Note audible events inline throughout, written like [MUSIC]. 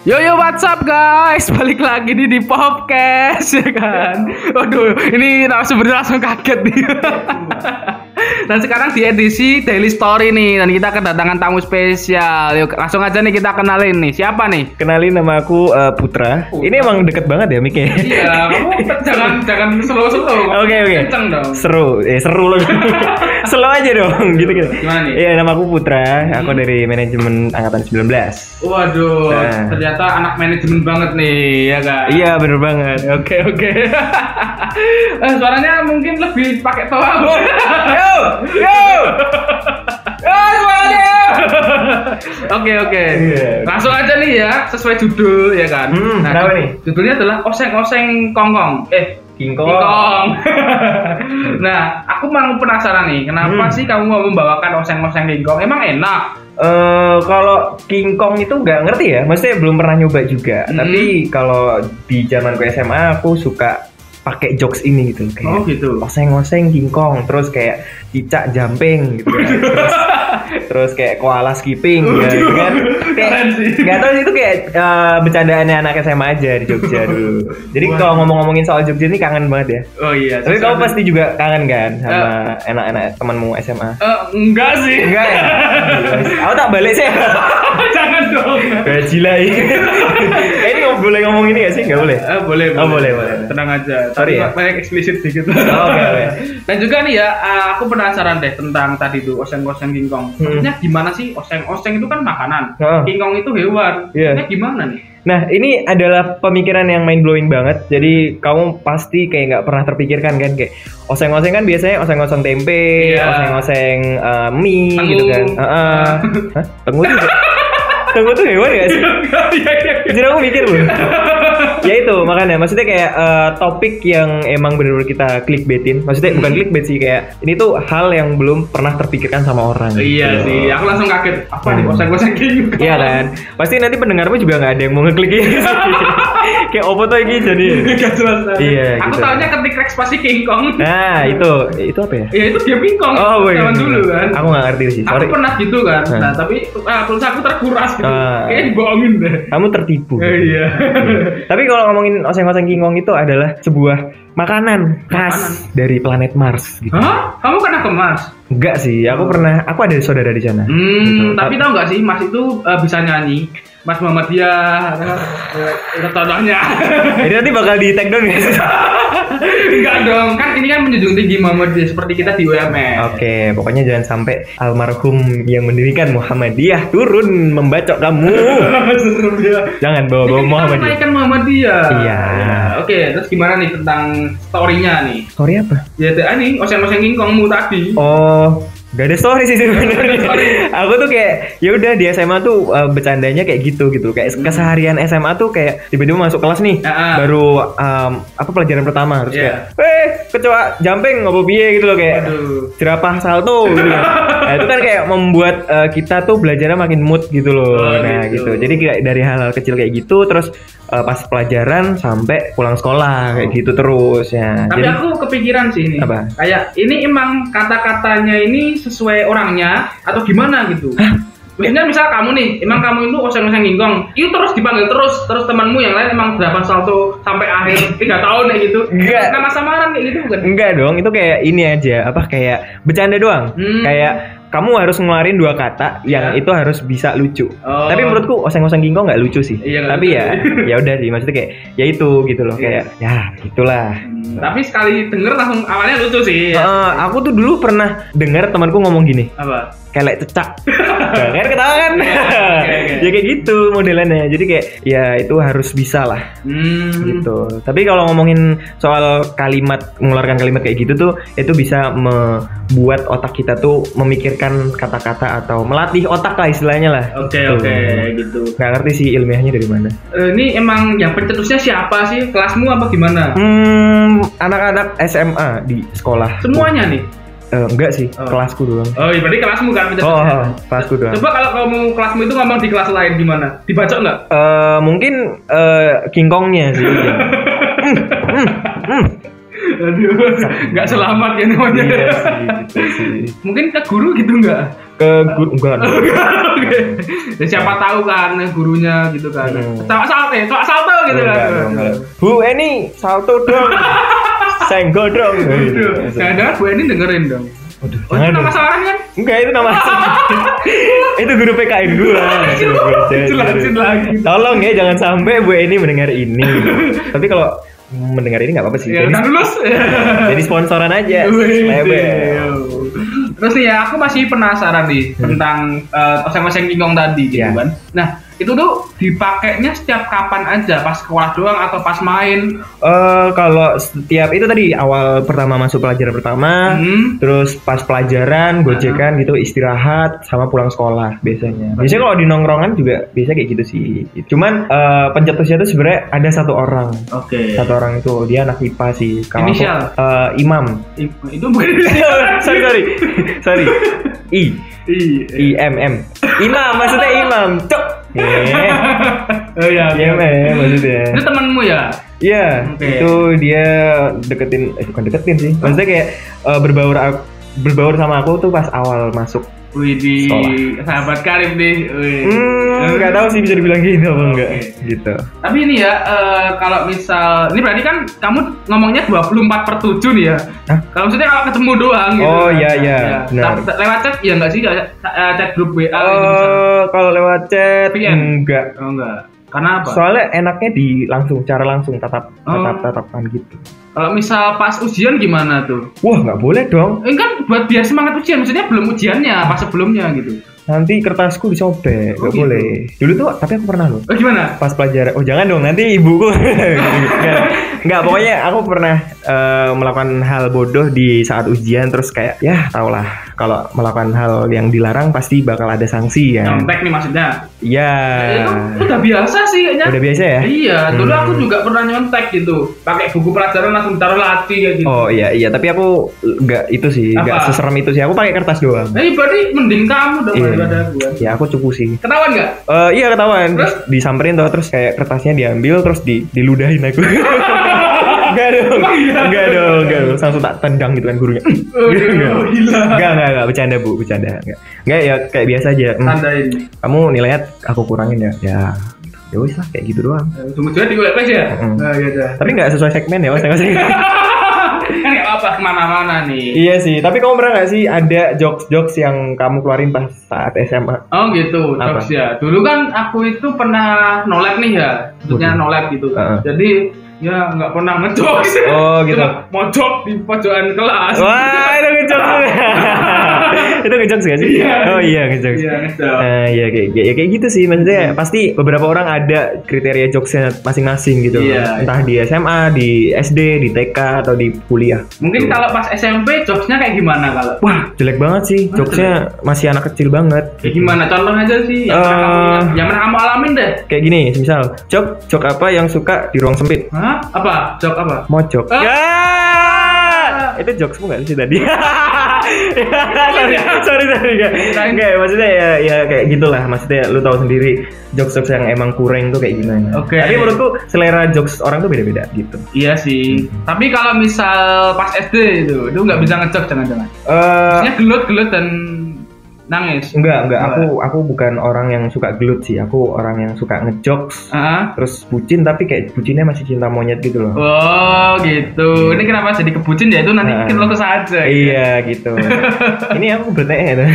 Yo yo what's up guys? [LAUGHS] Balik lagi nih di podcast ya kan? Waduh ini sebenarnya langsung kaget nih [LAUGHS] Dan sekarang di edisi Daily Story nih Dan kita kedatangan tamu spesial Yuk langsung aja nih kita kenalin nih Siapa nih? Kenalin nama aku uh, Putra. Ini emang deket banget ya Mike. Iya kamu jangan jangan slow-slow [LAUGHS] Oke oke. Kenceng dong Seru, eh seru loh. [LAUGHS] Slow aja dong, gitu gitu. Gimana nih? Iya, nama aku Putra. Aku dari manajemen angkatan 19. Waduh Nah. ternyata anak manajemen banget nih ya kan Iya, bener banget. Oke oke. [LAUGHS] Eh, suaranya mungkin lebih pakai toa. Yo, yo. Oke oke. Iya. Langsung aja nih ya, sesuai judul ya kan. Hmm, kenapa nih? Judulnya adalah oseng-oseng kongkong. Eh, King Kong. kingkong. [LAUGHS] nah, aku mau penasaran nih, kenapa Hmm. sih kamu mau membawakan oseng-oseng kingkong? Emang enak? Eh, kalau King Kong itu nggak ngerti ya, maksudnya belum pernah nyoba juga. Hmm. Tapi kalau di zamanku SMA aku suka pakai jokes ini gitu kayak Oh gitu. oseng-oseng King Kong, terus kayak cicak jumping gitu kan. [LAUGHS] terus, terus kayak koala skipping ya, gitu kan. [LAUGHS] Kayak nggak tahu sih, itu kayak eh, bercandaannya anak SMA aja di Jogja [LAUGHS] dulu. Jadi kalau ngomong-ngomongin soal Jogja ini kangen banget ya. Oh iya. Tapi kamu pasti juga kangen kan sama anak-anak temanmu SMA? Eh, enggak sih. Enggak ya? Aku tak balik sih. Jangan dong. Gaji lah Eh, boleh ngomong ini gak sih? Nggak boleh. Eh, boleh, Oh, boleh, boleh. Tenang aja. Sorry Tapi ya. banyak eksplisit dikit. Oh, oke, oke. [LAUGHS] Dan juga nih ya, eh, aku penasaran deh tentang tadi tuh oseng-oseng kingkong. Hmm. Maksudnya gimana sih oseng-oseng itu kan makanan. Oh. Kingkong itu hewan. Iya. Maksudnya gimana nih? Nah, ini adalah pemikiran yang mind blowing banget. Jadi kamu pasti kayak nggak pernah terpikirkan kan kayak oseng-oseng kan biasanya oseng-oseng tempe, Iya. oseng-oseng eh, mie gitu kan. Heeh. Hah? Tengu tuh [LAUGHS] Tengu tuh hewan gak sih? Iya, iya. Jadi aku mikir loh. ya itu makanya maksudnya kayak eh, topik yang emang bener-bener kita clickbaitin. Maksudnya bukan Hmm. clickbait sih kayak ini tuh hal yang belum pernah terpikirkan sama orang. Iya gitu. sih, aku langsung kaget. Apa nih Hmm. oseng-oseng kingkong? Iya kan? Pasti nanti pendengarmu juga nggak ada yang mau ngeklik ini. [LAUGHS] kayak opo tuh ini jadi. [LAUGHS] Gak jelas. Iya, Aku gitu. taunya ketik reks pasti kingkong. Nah, itu itu apa ya? Ya itu dia kingkong. Oh, iya. Zaman dulu kan. Aku nggak ngerti sih. Aku Sorry. pernah gitu kan. Nah. Nah, tapi ah, pulsa aku terkuras gitu. Ah. Kayaknya dibohongin deh. Kamu tertipu. Eh, iya. Tapi kalau ngomongin oseng-oseng kingkong itu adalah sebuah makanan khas Makanan. dari planet Mars gitu. Hah? Kamu kena kemas? Enggak sih, aku pernah aku ada saudara di sana. Hmm, Gitu. tapi tahu nggak sih Mas itu eh, bisa nyanyi. Mas Muhammadiyah, [LAUGHS] itu contohnya. Jadi nanti bakal di take down sih? [LAUGHS] Enggak dong, kan ini kan menjunjung tinggi Muhammadiyah seperti kita di UMS. Oke, pokoknya jangan sampai almarhum yang mendirikan Muhammadiyah turun membacok kamu. [LAUGHS] Jangan Ini bawa-bawa kan Muhammadiyah. menaikkan Muhammadiyah. Iya. Ya, Oke, terus gimana nih tentang story-nya nih? Sorry apa? Ya, nih, oseng-oseng kingkongmu tadi. Oh, gak ada story sih sebenarnya. Aku tuh kayak ya udah di SMA tuh uh, bercandanya kayak gitu gitu. Kayak keseharian SMA tuh kayak tiba-tiba masuk kelas nih, Ah, ah. baru um, apa pelajaran pertama terus Iya. kayak, eh kecoa jumping ngopo piye gitu loh kayak Aduh. jerapah salto gitu. Nah, itu kan kayak membuat uh, kita tuh belajarnya makin mood gitu loh. Oh, nah, gitu. gitu. Jadi kayak dari hal-hal kecil kayak gitu terus uh, pas pelajaran sampai pulang sekolah kayak gitu terus ya. Tapi Jadi aku kepikiran sih ini. Apa? Kayak ini emang kata-katanya ini sesuai orangnya atau gimana gitu. Maksudnya misal kamu nih, emang kamu itu oseng-oseng gingkong, itu terus dipanggil terus, terus temanmu yang lain emang berapa salto sampai akhir tiga tahun kayak gitu. Enggak. Nama samaran kayak gitu bukan? Enggak dong, itu kayak ini aja, apa kayak bercanda doang. Hmm. Kayak kamu harus ngeluarin dua kata yang Iya. itu harus bisa lucu. Oh. Tapi menurutku oseng-oseng kingkong nggak lucu sih. Iya, Tapi lucu. ya, [LAUGHS] ya udah sih, maksudnya kayak ya itu gitu loh, Iya. kayak ya itulah. Hmm, Tapi sekali denger langsung awalnya lucu sih. Eh, aku tuh dulu pernah dengar temanku ngomong gini, Apa? kelek cecak. [LAUGHS] Nah, kan ketawa kan? Oke, oke. [LAUGHS] ya kayak gitu modelannya. Jadi kayak ya itu harus bisa lah. Hmm. gitu. Tapi kalau ngomongin soal kalimat mengeluarkan kalimat kayak gitu tuh itu bisa membuat otak kita tuh memikirkan kata-kata atau melatih otak lah istilahnya lah. Oke Gitu. oke gitu. Nggak ngerti sih ilmiahnya dari mana. Eh, ini emang yang pencetusnya siapa sih? Kelasmu apa gimana? Hmm, anak-anak SMA di sekolah. Semuanya nih. Eh, enggak sih, Oh. kelasku doang. Oh, iya, berarti kelasmu kan Oh, pencetusnya. oh, kelasku doang. Coba kalau kamu kelasmu itu ngomong di kelas lain gimana? Dibacok nggak? Eh, mungkin eh, King Kongnya sih. [LAUGHS] Hmm, hmm, hmm. Aduh, nggak selamat ya namanya. Iya sih, gitu sih. Mungkin ke guru gitu nggak? Ke guru enggak. Oke. Ya, siapa tahu kan gurunya gitu kan. Hmm. Coba salto, coba salto gitu kan. Bu Eni salto dong. [LAUGHS] Senggol dong. Aduh, jangan-jangan Bu Eni dengerin dong. Waduh, Oh, itu nama samaran kan? Enggak itu nama [LAUGHS] itu guru PKN gua. Jelasin lagi. Tolong ya jangan sampai Bu Eni mendengar ini. Tapi kalau [LAUGHS] mendengar ini nggak apa-apa sih. Ya, Jadi, lulus. [LAUGHS] jadi sponsoran aja. Label. Terus nih ya, aku masih penasaran nih tentang uh, oseng-oseng kingkong tadi gitu Hmm. Ya. kan. Nah, itu tuh dipakainya setiap kapan aja, pas sekolah doang atau pas main? Eh kalau setiap itu tadi awal pertama masuk pelajaran pertama, Hmm. terus pas pelajaran, gojekan gitu, istirahat sama pulang sekolah biasanya. Biasanya kalau di nongkrongan juga biasa kayak gitu sih. Cuman eh, pencetusnya tuh sebenarnya ada satu orang. Oke. Satu orang itu dia anak IPA sih. Kalau aku, Inisial? eh, Imam. Itu bukan [LAUGHS] sorry sorry [LAUGHS] sorry. I Iya. I M M. Imam maksudnya Imam. Cok. Eh, Oh iya. Iya meh maksudnya. Itu temanmu ya? Iya, Oke. itu dia deketin, eh bukan deketin sih. Maksudnya kayak eh, berbaur berbaur sama aku tuh pas awal masuk. Wih di Sekolah. sahabat karib nih. Wih. Hmm, nggak tahu sih bisa dibilang gitu apa enggak. Oke. Gitu. Tapi ini ya, eh, kalau misal, ini berarti kan kamu ngomongnya 24 per 7 nih ya? Hah? Kalau maksudnya kalau ketemu doang gitu. Oh, kan. iya, iya, Ya. benar. Tapi Lewat chat ya enggak sih? Eh, chat grup WA gitu misal. Eh, kalau lewat chat VN? enggak. Oh enggak. Karena apa? Soalnya enaknya di langsung, cara langsung tatap Oh. tatap tatapan gitu. Kalau misal pas ujian gimana tuh? Wah nggak boleh dong. Ini kan buat biar semangat ujian, maksudnya belum ujiannya, pas sebelumnya gitu. Nanti kertasku disobek, Oh, nggak gitu. boleh. Dulu tuh, tapi aku pernah loh. Oh gimana? pas pelajaran oh jangan dong nanti ibuku [LAUGHS] Nggak. pokoknya aku pernah eh, melakukan hal bodoh di saat ujian terus kayak ya tau lah kalau melakukan hal yang dilarang pasti bakal ada sanksi ya Nyontek nih maksudnya. ya Itu udah biasa sih kayaknya. udah biasa ya Iya, dulu Hmm. aku juga pernah nyontek gitu. Pakai buku pelajaran langsung taruh latih kayak gitu. oh iya iya tapi aku nggak itu sih nggak seserem itu sih aku pakai kertas doang Nah, ini berarti mending kamu dong Iya. daripada aku kan. ya aku cukup sih Ketahuan nggak? Eh iya ketahuan Terus? disamperin tuh terus kayak kertasnya diambil terus di diludahin aku [LAUGHS] Enggak dong, enggak dong, enggak dong. Langsung tak tendang gitu kan gurunya. Oh, [LAUGHS] Enggak. gila. Enggak, enggak, enggak, bercanda bu, bercanda. Enggak, enggak ya kayak biasa aja. Hmm, Tandain. kamu nilainya aku kurangin ya, ya, ya wis lah kayak gitu doang. Cuma-cuma di web ya? Mm. Nah, iya dah. Tapi nggak sesuai segmen ya masing-masing. [LAUGHS] apa-apa ke mana-mana nih. iya sih, tapi kamu pernah nggak sih ada jokes-jokes yang kamu keluarin pas saat SMA? Oh gitu, Apa? jokes ya. Dulu kan aku itu pernah nolep nih ya, maksudnya nolep gitu. Heeh. Jadi ya nggak pernah ngejokes. Oh, gitu. Cuma mojok di pojokan kelas. Wah, itu ngejokes. [LAUGHS] [LAUGHS] itu ngejokes gak sih? Iya. Oh iya ngejokes. Iya, ngejokes. Eh, iya kayak ya, kayak gitu sih maksudnya pasti beberapa orang ada kriteria jokesnya masing-masing gitu Iya, entah di SMA di SD di TK atau di kuliah Mungkin Gitu. kalau pas SMP jokesnya kayak gimana kalau? wah jelek banget sih jokesnya masih anak kecil banget Kayak gimana? Contoh aja sih yang pernah kamu Eh. ingat, yang pernah kamu alamin deh. kayak gini misal jok jok apa yang suka di ruang sempit Hah? Apa? Jok apa? mojok Ah. ya itu jokesmu nggak sih tadi [LAUGHS] sorry sorry sorry nggak Kirain. nggak maksudnya ya ya kayak gitulah maksudnya lu tahu sendiri jokes jokes yang emang kurang tuh kayak gimana Oke. tapi menurutku selera jokes orang tuh beda beda gitu Iya sih. Tapi kalau misal pas SD itu, itu nggak bisa ngejok jangan-jangan. eh Maksudnya gelut-gelut dan nangis. enggak enggak aku aku bukan orang yang suka gelut sih aku orang yang suka ngejokes Ah. terus bucin tapi kayak bucinnya masih cinta monyet gitu loh Oh gitu. Ini kenapa jadi kebucin ya itu nanti mungkin lo saja. iya gitu [LAUGHS] ini aku bertanya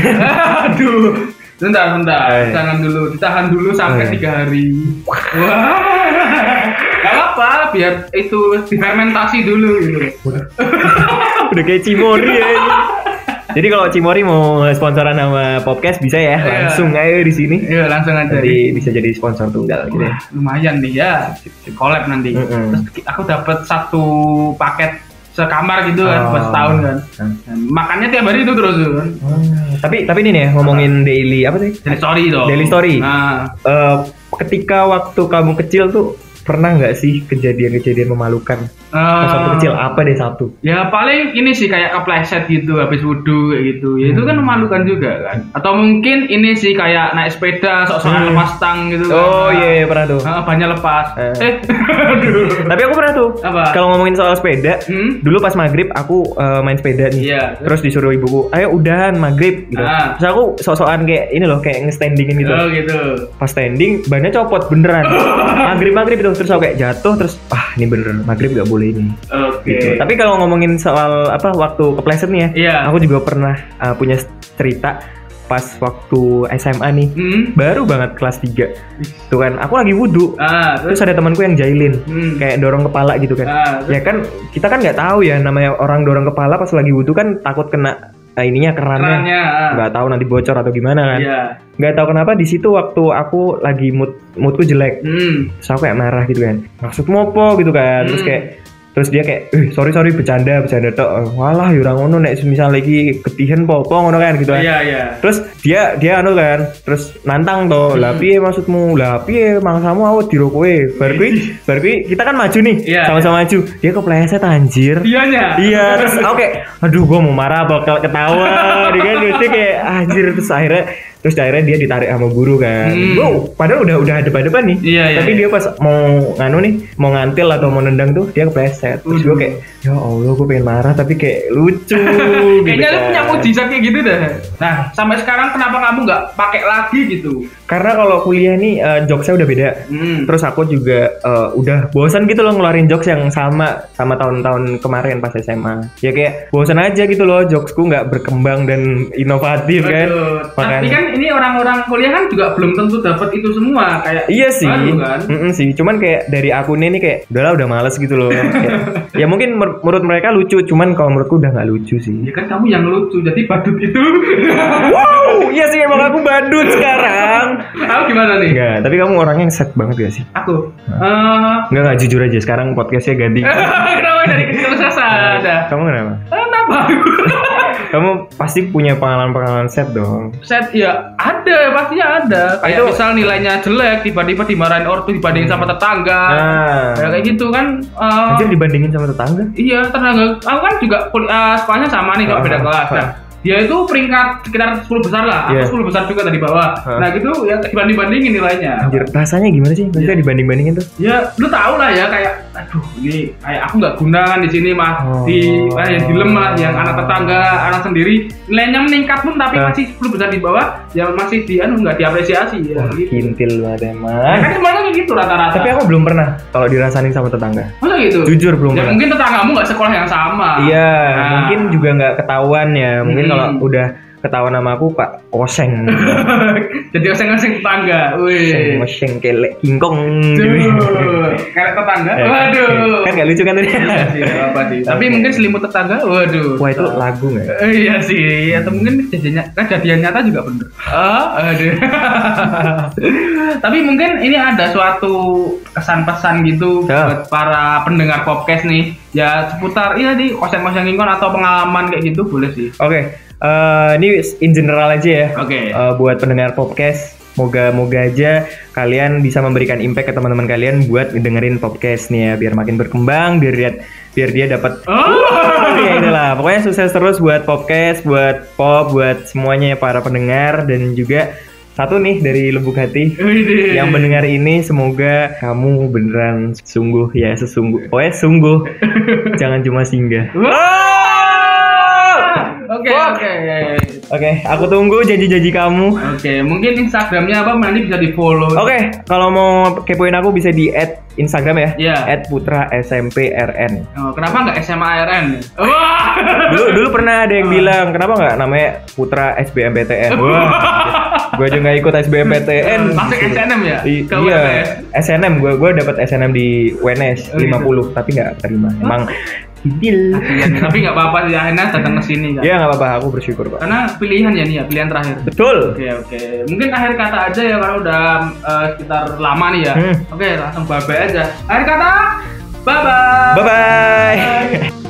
Aduh. Bentar, bentar. Jangan dulu. Ditahan dulu sampai tiga hari. Wah. Gak apa, biar itu difermentasi dulu gitu. udah kayak Cimori ya ini. [LAUGHS] Jadi kalau Cimori mau sponsoran sama podcast bisa ya, Iya. langsung ayo di sini. Iya, langsung aja. Nanti bisa jadi sponsor tunggal gitu ya. Lumayan nih ya. Collab nanti. Mm-mm. Terus aku dapat satu paket sekamar gitu kan, Oh. buat setahun kan. Hmm. Makannya tiap hari itu terus kan. Tapi tapi ini nih ngomongin daily apa sih? Daily story dong. Daily story. Nah, Eh, ketika waktu kamu kecil tuh pernah nggak sih kejadian-kejadian memalukan pas waktu Eh, kecil apa deh satu Ya paling ini sih kayak kepleset gitu habis wudhu kayak gitu. Ya itu kan Hmm. memalukan juga kan. Atau mungkin ini sih kayak naik sepeda sok-sokan Hmm. lepas tang gitu. oh kan. iya iya, pernah tuh Ah, banyak lepas. Eh. Eh. [LAUGHS] Tapi aku pernah tuh Apa? kalau ngomongin soal sepeda Hmm? dulu pas maghrib aku eh, main sepeda nih Iya. terus disuruh ibuku ayo udahan maghrib gitu Ah. terus aku sok-sokan kayak ini loh kayak nge-standingin gitu Oh gitu. pas standing bannya copot beneran maghrib maghrib itu terus aku kayak jatuh terus ah ini bener maghrib gak boleh ini. Oke. gitu. Tapi kalau ngomongin soal apa waktu kepleset nih ya Iya. aku juga pernah uh, punya cerita pas waktu SMA nih. Hmm. baru banget kelas 3 tuh kan aku lagi wudhu Ah, terus? Terus ada temanku yang jahilin Hmm. kayak dorong kepala gitu kan. Ah, terus- ya kan kita kan nggak tahu ya namanya orang dorong kepala pas lagi wudhu kan takut kena ininya kerannya ah. nggak tahu nanti bocor atau gimana kan Iya. nggak tahu kenapa di situ waktu aku lagi mood moodku jelek Hmm. terus aku kayak marah gitu kan maksudmu apa gitu kan terus Hmm. kayak terus dia kayak eh sorry sorry bercanda bercanda tok. Walah ya ora ngono nek misal lagi ketihen popo ngono kan gitu kan. Iya, iya. terus dia dia anu kan terus nantang toh lah Hmm. piye maksudmu? Lah piye mangsamu? Awet diro kowe. Bar kuwi bar kuwi kita kan maju nih Iya, sama-sama maju. Dia kepleset anjir. Dianya. Iya, terus aku kayak, aduh gue mau marah apa kalau ketawa, dia [LAUGHS] kan. Dia kayak anjir terus akhirnya terus akhirnya dia ditarik sama guru kan. Hmm. Wow, padahal udah udah depan-depan nih. Iya, iya, Tapi iya. dia pas mau nganu nih, mau ngantil atau mau nendang tuh dia kepleset. Terus gue kayak, ya Allah gue pengen marah tapi kayak lucu. [LAUGHS] Kayaknya lu kan. punya mujizat kayak gitu dah. Nah, sampai sekarang kenapa kamu nggak pakai lagi gitu? Karena kalau kuliah nih eh, jokesnya udah beda. Hmm. Terus aku juga eh, udah bosan gitu loh ngeluarin jokes yang sama sama tahun-tahun kemarin pas SMA. Ya kayak bosan aja gitu loh jokesku nggak berkembang dan inovatif kan. Aduh, Tapi Makanya- kan ini orang-orang kuliah kan juga belum tentu dapat itu semua kayak Iya sih, baru kan. Mm-mm sih. Cuman kayak dari akunnya nih kayak udahlah udah males gitu loh. [LAUGHS] Kayak, ya mungkin menurut mereka lucu, cuman kalau menurutku udah nggak lucu sih. Ya kan kamu yang lucu, jadi badut itu. [LAUGHS] Wow, iya sih emang aku badut sekarang. Aku gimana nih? Enggak, tapi kamu orangnya yang set banget gak sih? Aku. Eh, Enggak nggak jujur aja sekarang podcastnya ganti. [LAUGHS] kenapa dari kecil saya ada? kamu kenapa? Kenapa? [LAUGHS] Kamu pasti punya pengalaman-pengalaman set dong. Set ya ada, pastinya ada. Kayak Itu- misal nilainya jelek, tiba-tiba dimarahin ortu dibandingin sama tetangga. Nah, Ya, kayak gitu kan. eh, anjir dibandingin sama tetangga. Iya, tetangga. Aku kan juga eh, sekolahnya sama nih, nggak beda Ah, kelas. ah. Nah, dia itu peringkat sekitar 10 besar lah. Iya. Aku 10 besar juga tadi bawah. Ah. Nah, gitu ya dibanding-bandingin nilainya. Anjir, rasanya gimana sih? Maksudnya dibanding-bandingin tuh? Ya, lu tau lah ya kayak aduh ini kayak aku nggak guna kan di sini mas Oh. di eh, yang dilem mas yang anak tetangga anak sendiri nilainya meningkat pun tapi Ah. masih 10 besar di bawah yang masih di anu nggak diapresiasi ya Wah, gitu. kintil banget Ya, emang. kan semuanya gitu rata-rata Tapi aku belum pernah kalau dirasain sama tetangga. masa gitu Jujur belum ya pernah. mungkin tetanggamu nggak sekolah yang sama Iya, Nah. mungkin juga nggak ketahuan ya. Mungkin Hmm. kalau udah ketahuan sama aku Pak Oseng. [LAUGHS] jadi oseng-oseng tetangga Oseng, wih oseng kelek kingkong kayak tetangga Ya, waduh Kan nggak lucu kan tadi? iya apa sih [LAUGHS] tapi mungkin selimut tetangga waduh Wah itu lagu nggak? ya? Eh, iya sih, atau mungkin kejadian kejadian nyata juga bener. Ah, aduh. [LAUGHS] Tapi mungkin ini ada suatu kesan-pesan gitu Ya. buat para pendengar podcast nih. Ya seputar iya nih koseng-koseng lingkungan atau pengalaman kayak gitu boleh sih. Oke, eh, ini in general aja ya. Oke. Eh, buat pendengar podcast, moga-moga aja kalian bisa memberikan impact ke teman-teman kalian buat dengerin podcast nih ya, biar makin berkembang, biar dia biar dia dapat Oh. ya itulah pokoknya sukses terus buat podcast buat pop buat semuanya ya para pendengar dan juga satu nih dari lubuk hati yang mendengar ini semoga kamu beneran sungguh ya sesungguh pokoknya sungguh [LAUGHS] jangan cuma singgah Wow. Oke, oke. oke aku tunggu janji-janji kamu Oke, mungkin Instagramnya apa nanti bisa di follow. Oke, kalau mau kepoin aku bisa di add Instagram ya. Iya. Add Putra SMPRN. Oh, kenapa nggak SMA RN? Wah. Dulu dulu pernah ada yang bilang kenapa nggak namanya Putra SBMPTN. [LAUGHS] Wah. Gue nggak ikut SBMPTN. Masuk SNM ya? I- Ke iya, UNS? SNM gue gue dapat SNM di UNS Oh, gitu. 50 tapi nggak terima. Emang Idil. Iya, tapi nggak apa-apa sih akhirnya datang ke sini kan. Ya nggak apa-apa, aku bersyukur pak. Karena pilihan ya nih ya, pilihan terakhir. Betul. Oke oke, mungkin akhir kata aja ya karena udah eh, sekitar lama nih ya. Hmm. Oke langsung bye bye aja. Akhir kata, bye bye. Bye bye.